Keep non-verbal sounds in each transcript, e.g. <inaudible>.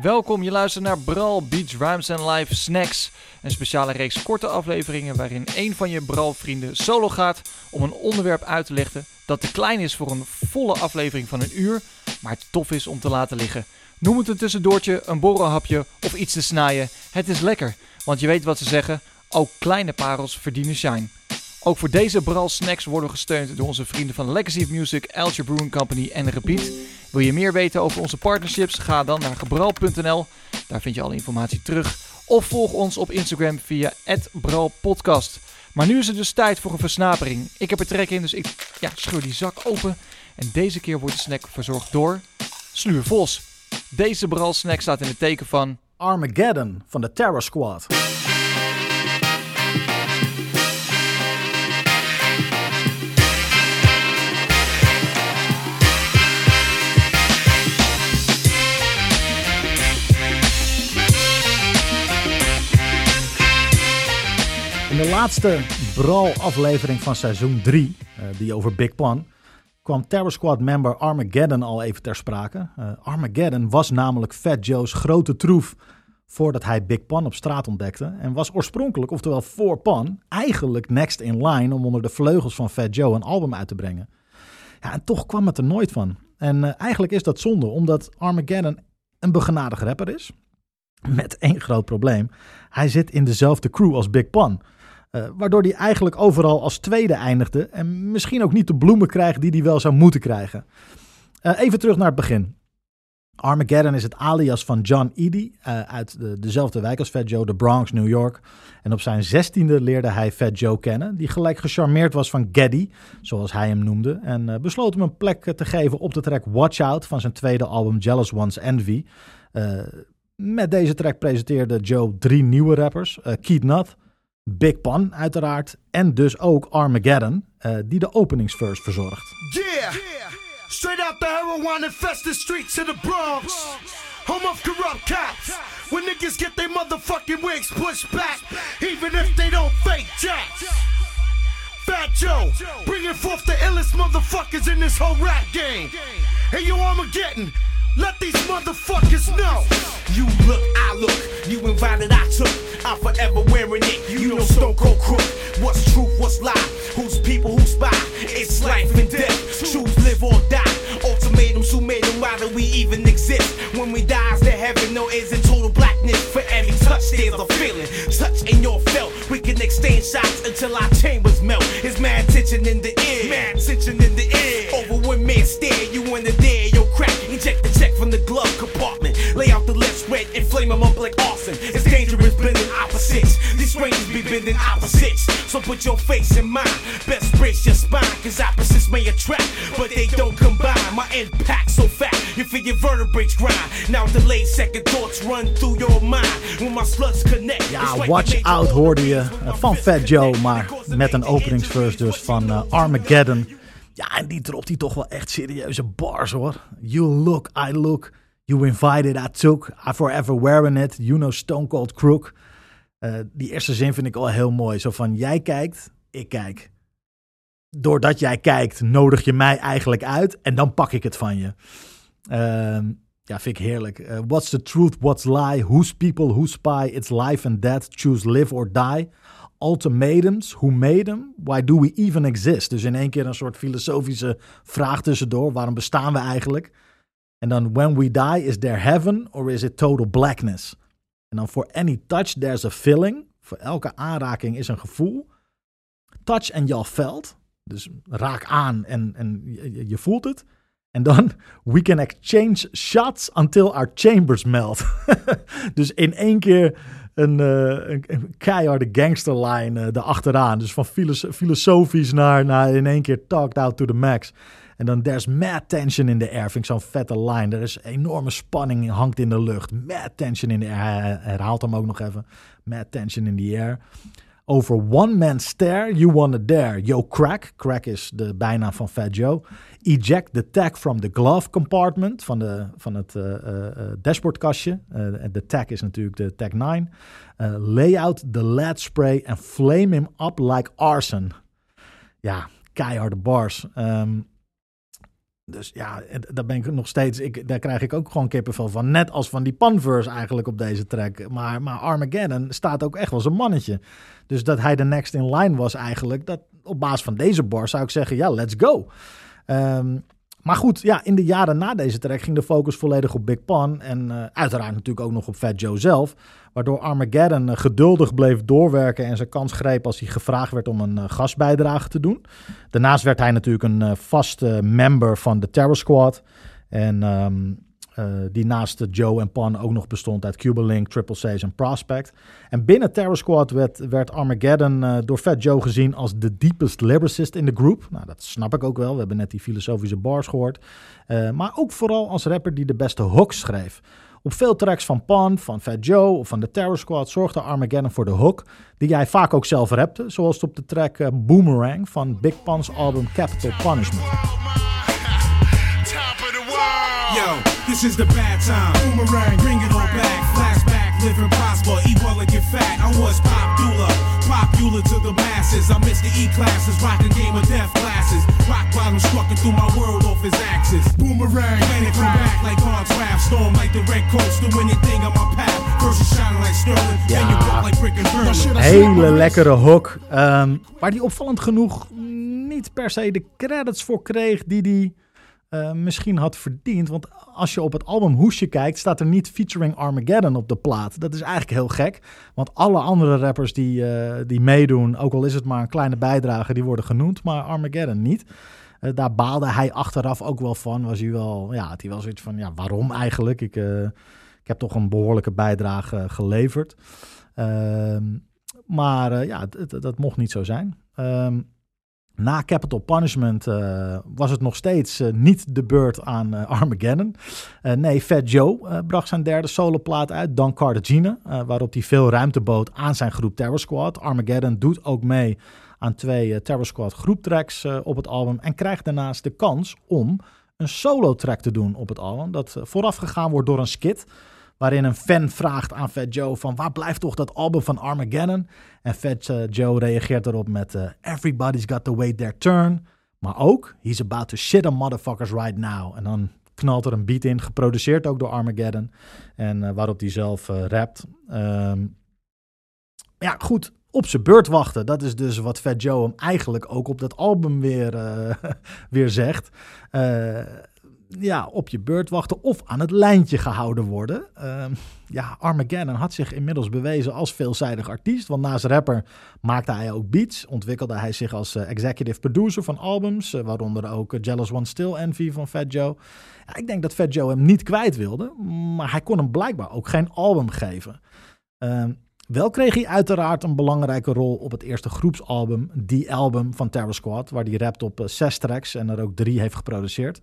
Welkom, je luistert naar Bral Beach Rhymes and Live Snacks. Een speciale reeks korte afleveringen waarin een van je Bral-vrienden solo gaat om een onderwerp uit te leggen dat te klein is voor een volle aflevering van een uur, maar tof is om te laten liggen. Noem het een tussendoortje, een borrelhapje of iets te snijden. Het is lekker, want je weet wat ze zeggen, ook kleine parels verdienen shine. Ook voor deze Bral Snacks worden gesteund door onze vrienden van Legacy Music, Elcher Brewing Company en Repeat. Wil je meer weten over onze partnerships? Ga dan naar gebral.nl. Daar vind je alle informatie terug. Of volg ons op Instagram via @bralpodcast. Maar nu is het dus tijd voor een versnapering. Ik heb er trek in, dus ik ja, scheur die zak open. En deze keer wordt de snack verzorgd door Sluur Vos. Deze Bral snack staat in het teken van... Armageddon van de Terror Squad. In de laatste Brawl-aflevering van seizoen 3, die over Big Pun, kwam Terror Squad member Armageddon al even ter sprake. Uh, Armageddon was namelijk Fat Joe's grote troef voordat hij Big Pun op straat ontdekte. En was oorspronkelijk, oftewel voor Pun, eigenlijk next in line om onder de vleugels van Fat Joe een album uit te brengen. Ja, en toch kwam het er nooit van. En uh, eigenlijk is dat zonde, omdat Armageddon een begenadigd rapper is. Met één groot probleem. Hij zit in dezelfde crew als Big Pun. Uh, waardoor hij eigenlijk overal als tweede eindigde. En misschien ook niet de bloemen krijgt die hij wel zou moeten krijgen. Uh, even terug naar het begin. Armageddon is het alias van John Eady uh, uit de, dezelfde wijk als Fat Joe, de Bronx, New York. En op zijn zestiende leerde hij Fat Joe kennen, die gelijk gecharmeerd was van Geddy, zoals hij hem noemde. En besloot hem een plek te geven op de track Watch Out van zijn tweede album Jealous One's Envy. met deze track presenteerde Joe drie nieuwe rappers, Keith Nutt, Big Pun uiteraard. En dus ook Armageddon, uh, die de openingsverse verzorgt. Yeah! Straight out the heroin infested streets of the Bronx. Home of corrupt cops. When niggas get their motherfucking wigs pushed back. Even if they don't fake jacks. Fat Joe, bringing forth the illest motherfuckers in this whole rap game. Hey, yo, Armageddon. Let these motherfuckers know. You look, I look. You invited, I took. I'm forever wearing it. You know Stone Cold Crook. What's truth, what's lie? Who's people, who spy? It's life and death. Choose live or die. Ultimatums, who made them? Why do we even exist? When we die, is there heaven? No, is it total blackness? For every touch, there's a feeling. Touch in your felt. We can exchange shots until our chambers melt. It's mad tension in the air. Mad tension in be bending opposites. So put your face in mine. Best brace your spine, cause opposites may attract, but they don't combine. My impact so fat, you feel your vertebrae grind. Now delayed second thoughts run through your mind. When my slugs connect. Ja, Watch Out hoorde je uh, van Fat Joe, maar met een openingsverse dus van uh, Armageddon. Ja, en die dropt hij toch wel echt serieuze bars hoor. You look, I look. You invited, I took. I forever wearing it. You know Stone Cold Crook. Uh, die eerste zin vind ik al heel mooi. Zo van, jij kijkt, ik kijk. Doordat jij kijkt, nodig je mij eigenlijk uit. En dan pak ik het van je. Uh, ja, vind ik heerlijk. Uh, what's the truth, what's lie? Who's people, who's spy? It's life and death. Choose live or die. Ultimatums, who made them? Why do we even exist? Dus in één keer een soort filosofische vraag tussendoor. Waarom bestaan we eigenlijk? En dan, when we die, is there heaven or is it total blackness? En dan, for any touch, there's a feeling. Voor elke aanraking is een gevoel. Touch en je felt. Dus raak aan en, en je, voelt het. En dan, we can exchange shots until our chambers melt. <laughs> dus in één keer een, uh, een, keiharde gangsterline uh, erachteraan. Dus van filosofisch naar, naar in één keer talked out to the max. En dan there's mad tension in the air. Vind ik zo'n vette line. Er is enorme spanning hangt in de lucht. Mad tension in the air. Hij herhaalt hem ook nog even. Mad tension in the air. Over one man stare, you wanna dare. Yo, crack. Crack is de bijnaam van Fat Joe. Eject the tag from the glove compartment. Van, de, van het uh, uh, dashboardkastje. de tag is natuurlijk de tag 9. lay out the lead spray and flame him up like arson. Ja, keiharde bars. Um, Dus ja, daar ben ik nog steeds. Ik, daar krijg ik ook gewoon kippenvel van. Net als van die Panverse eigenlijk op deze track. Maar, maar Armageddon staat ook echt wel zijn mannetje. Dus dat hij de next in line was eigenlijk. Dat, op basis van deze bar zou ik zeggen: ja, let's go. Ehm, maar goed, ja, in de jaren na deze track ging de focus volledig op Big Pun. En uh, uiteraard natuurlijk ook nog op Fat Joe zelf. Waardoor Armageddon uh, geduldig bleef doorwerken en zijn kans greep als hij gevraagd werd om een uh, gastbijdrage te doen. Daarnaast werd hij natuurlijk een vaste member van de Terror Squad. En uh, die naast Joe en Pan ook nog bestond uit Cuba Link, Triple C's en Prospect. En binnen Terror Squad werd, werd Armageddon uh, door Fat Joe gezien als de deepest lyricist in de group. Nou, dat snap ik ook wel. We hebben net die filosofische bars gehoord. Uh, maar ook vooral als rapper die de beste hooks schreef. Op veel tracks van Pan, van Fat Joe of van de Terror Squad zorgde Armageddon voor de hook, die hij vaak ook zelf rapte, zoals op de track Boomerang van Big Pun's album Capital Punishment. This is the bad time. Boomerang, bring it all back. Flashback, living prosper, eat well and get fat. I was popular, popular to the masses. I missed the E classes, rocking game of death classes. Rock bottom strucking through my world off his axis. Boomerang, planet come back like God's wrath. Storm like the red coast, do anything on my path. Versus shining like Sterling, Ja. then you walk like brick and burn. Hele lekkere hook. ehm, waar die opvallend genoeg niet per se de credits voor kreeg die hij eh, misschien had verdiend. Want als je op het album Hoesje kijkt, staat er niet featuring Armageddon op de plaat. Dat is eigenlijk heel gek. Want alle andere rappers die, eh, die meedoen, ook al is het maar een kleine bijdrage, die worden genoemd. Maar Armageddon niet. Eh, daar baalde hij achteraf ook wel van. Was hij wel, ja, had hij wel zoiets van, ja, waarom eigenlijk? Ik, ik heb toch een behoorlijke bijdrage geleverd. Ehm, maar ja, dat mocht niet zo zijn. Ehm, na Capital Punishment eh, was het nog steeds eh, niet de beurt aan eh, Armageddon. Nee, Fat Joe bracht zijn derde soloplaat uit, Dan Cartagena, waarop hij veel ruimte bood aan zijn groep Terror Squad. Armageddon doet ook mee aan twee Terror Squad groeptracks op het album en krijgt daarnaast de kans om een solo track te doen op het album. Dat voorafgegaan wordt door een skit. Waarin een fan vraagt aan Fat Joe van waar blijft toch dat album van Armageddon? En Fat eh, Joe reageert erop met eh, Everybody's got to wait their turn. Maar ook He's about to shit on motherfuckers right now. En dan knalt er een beat in, geproduceerd ook door Armageddon. En eh, waarop hij zelf rapt. Ehm, ja, goed. Op zijn beurt wachten. Dat is dus wat Fat Joe hem eigenlijk ook op dat album weer, <laughs> weer zegt. Ja, op je beurt wachten of aan het lijntje gehouden worden. Ehm, ja, Armageddon had zich inmiddels bewezen als veelzijdig artiest. Want naast rapper maakte hij ook beats. Ontwikkelde hij zich als eh, executive producer van albums. eh, waaronder ook eh, Jealous One Still Envy van Fat Joe. Ik denk dat Fat Joe hem niet kwijt wilde. Maar hij kon hem blijkbaar ook geen album geven. Ehm, wel kreeg hij uiteraard een belangrijke rol op het eerste groepsalbum, Die Album van Terror Squad, waar hij rapt op zes tracks en er ook drie heeft geproduceerd.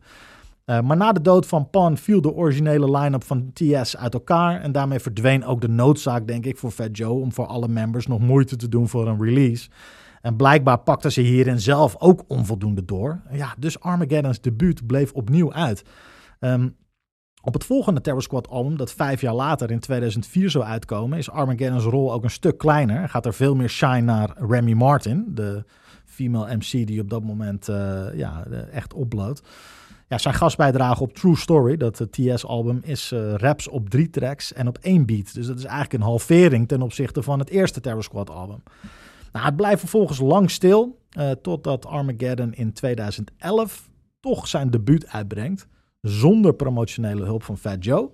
Uh, maar na de dood van Pan viel de originele line-up van TS uit elkaar. En daarmee verdween ook de noodzaak, denk ik, voor Fat Joe om voor alle members nog moeite te doen voor een release. En blijkbaar pakte ze hierin zelf ook onvoldoende door. Ja, dus Armageddon's debuut bleef opnieuw uit. Um, op het volgende Terror Squad album, dat vijf jaar later in 2004 zou uitkomen, is Armageddon's rol ook een stuk kleiner. Gaat er veel meer shine naar Remy Martin, de female MC die op dat moment uh, ja, echt opbloot. Ja, zijn gastbijdrage op True Story, dat TS-album, is uh, raps op drie tracks en op één beat. Dus dat is eigenlijk een halvering ten opzichte van het eerste Terror Squad-album. Nou, het blijft vervolgens lang stil, uh, totdat Armageddon in 2011 toch zijn debuut uitbrengt, zonder promotionele hulp van Fat Joe.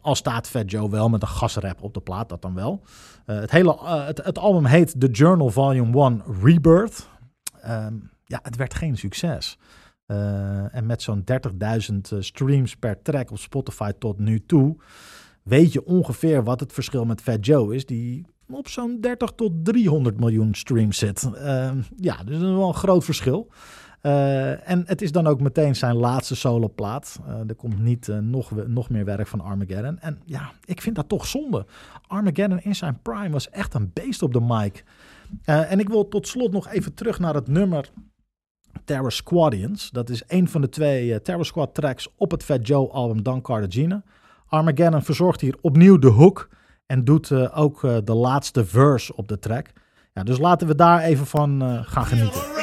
Al staat Fat Joe wel met een gasrap op de plaat, dat dan wel. Het, hele, het, het, album heet The Journal Volume 1 Rebirth. Um, ja, het werd geen succes. Uh, en met zo'n 30.000 streams per track op Spotify tot nu toe, weet je ongeveer wat het verschil met Fat Joe is, die op zo'n 30 tot 300 miljoen streams zit. Uh, ja, dus dat is wel een groot verschil. Uh, en het is dan ook meteen zijn laatste soloplaat. Uh, er komt niet nog, nog meer werk van Armageddon. En ja, ik vind dat toch zonde. Armageddon in zijn prime was echt een beest op de mic. en ik wil tot slot nog even terug naar het nummer Terror Squadians. Dat is een van de twee Terror Squad tracks op het Fat Joe album Don Cartagena. Armageddon verzorgt hier opnieuw de hook en doet ook de laatste verse op de track. Ja, dus laten we daar even van gaan genieten.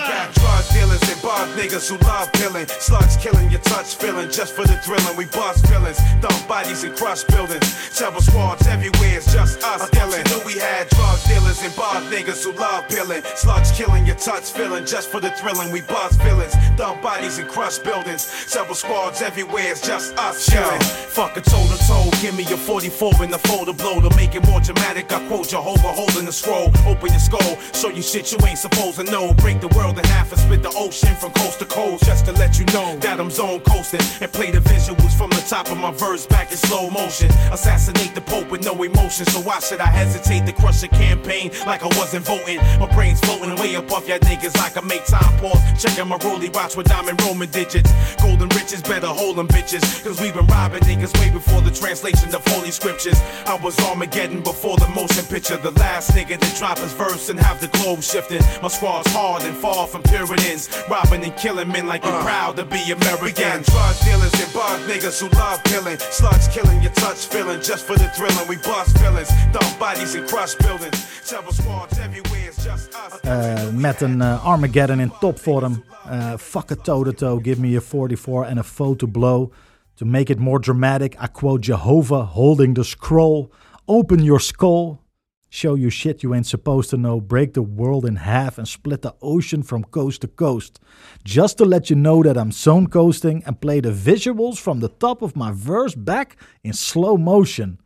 Niggas who love pillin', Slugs killin' your touch feelin' just for the thrillin'. We bust feelings, dump bodies and crush buildings. Several squads everywhere, it's just us killing. Knew we had drug dealers and bar niggas who love pilling. Slugs killing your touch feeling just for the thrilling. We bust feelings, dump bodies and crush buildings. Several squads everywhere, it's just us killing. Fuck a toe to toe, give me your 44 in the folder blow to make it more dramatic. I quote Jehovah holding the scroll. Open your skull, show you shit you ain't supposed to know. Break the world in half and split the ocean from coast to coast. Just to let you know that I'm zone coasting and play the visuals from the top of my verse back in slow motion. Assassinate the Pope with no emotion, so why should I hesitate to crush a campaign like I wasn't voting? My brain's floating way above y'all niggas like I make time pause. Checking my rollie watch with diamond Roman digits. Golden riches, better hold them bitches. Cause we been robbing niggas way before the translation of holy scriptures. I was Armageddon before the motion picture. The last nigga to drop his verse and have the globe shifting. My squad's hard and far from Puritans. Robbing and killing men like you're proud to be American. Drug dealers and bug niggas who love killing. Slugs killing your touch feeling just for the thrilling. We bust feelings, dump bodies and crush buildings. Several squads everywhere, it's just us. Eh, met een eh, Armageddon in topvorm. Eh fuck a toe-to-toe, give me a 44 and a foe to blow. To make it more dramatic, I quote Jehovah holding the scroll. Open your skull. Show you shit you ain't supposed to know. Break the world in half and split the ocean from coast to coast. Just to let you know that I'm zone coasting and play the visuals from the top of my verse back in slow motion.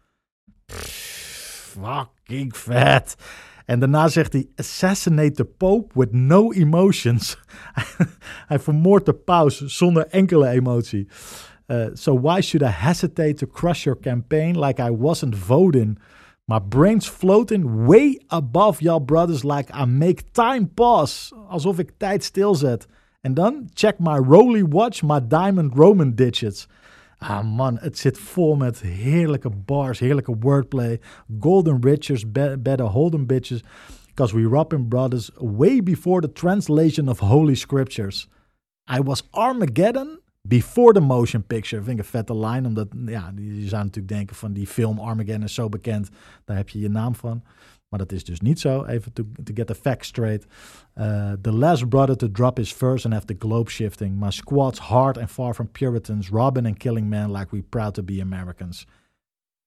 Fucking vet. En daarna zegt hij: Assassinate the Pope with no emotions. <laughs> hij vermoordt de paus zonder enkele emotie. Uh, so why should I hesitate to crush your campaign like I wasn't voting? My brain's floating way above y'all brothers like I make time pause. Alsof ik tijd stilzet. En dan check my Roly watch, my diamond Roman digits. Ah man, het zit vol met heerlijke bars, heerlijke wordplay. Golden riches, be better holden bitches. Because we robbing brothers way before the translation of holy scriptures. I was Armageddon before the motion picture. Vind ik een vette line, omdat ja, je zou natuurlijk denken van die film Armageddon is zo bekend. Daar heb je je naam van. Maar dat is dus niet zo. Even to, get the facts straight. Uh, the last brother to drop his verse and have the globe shifting. My squad's hard and far from Puritans. Robbing and killing men like we proud to be Americans.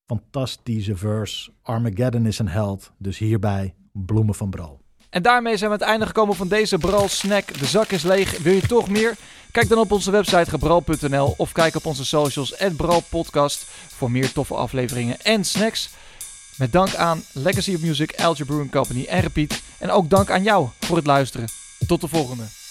Fantastische verse. Armageddon is een held. Dus hierbij bloemen van Bro. En daarmee zijn we aan het einde gekomen van deze Bral Snack. De zak is leeg. Wil je toch meer? Kijk dan op onze website gebral.nl of kijk op onze socials Bral Podcast voor meer toffe afleveringen en snacks. Met dank aan Legacy of Music, Algebra Brewing Company en Repeat. En ook dank aan jou voor het luisteren. Tot de volgende.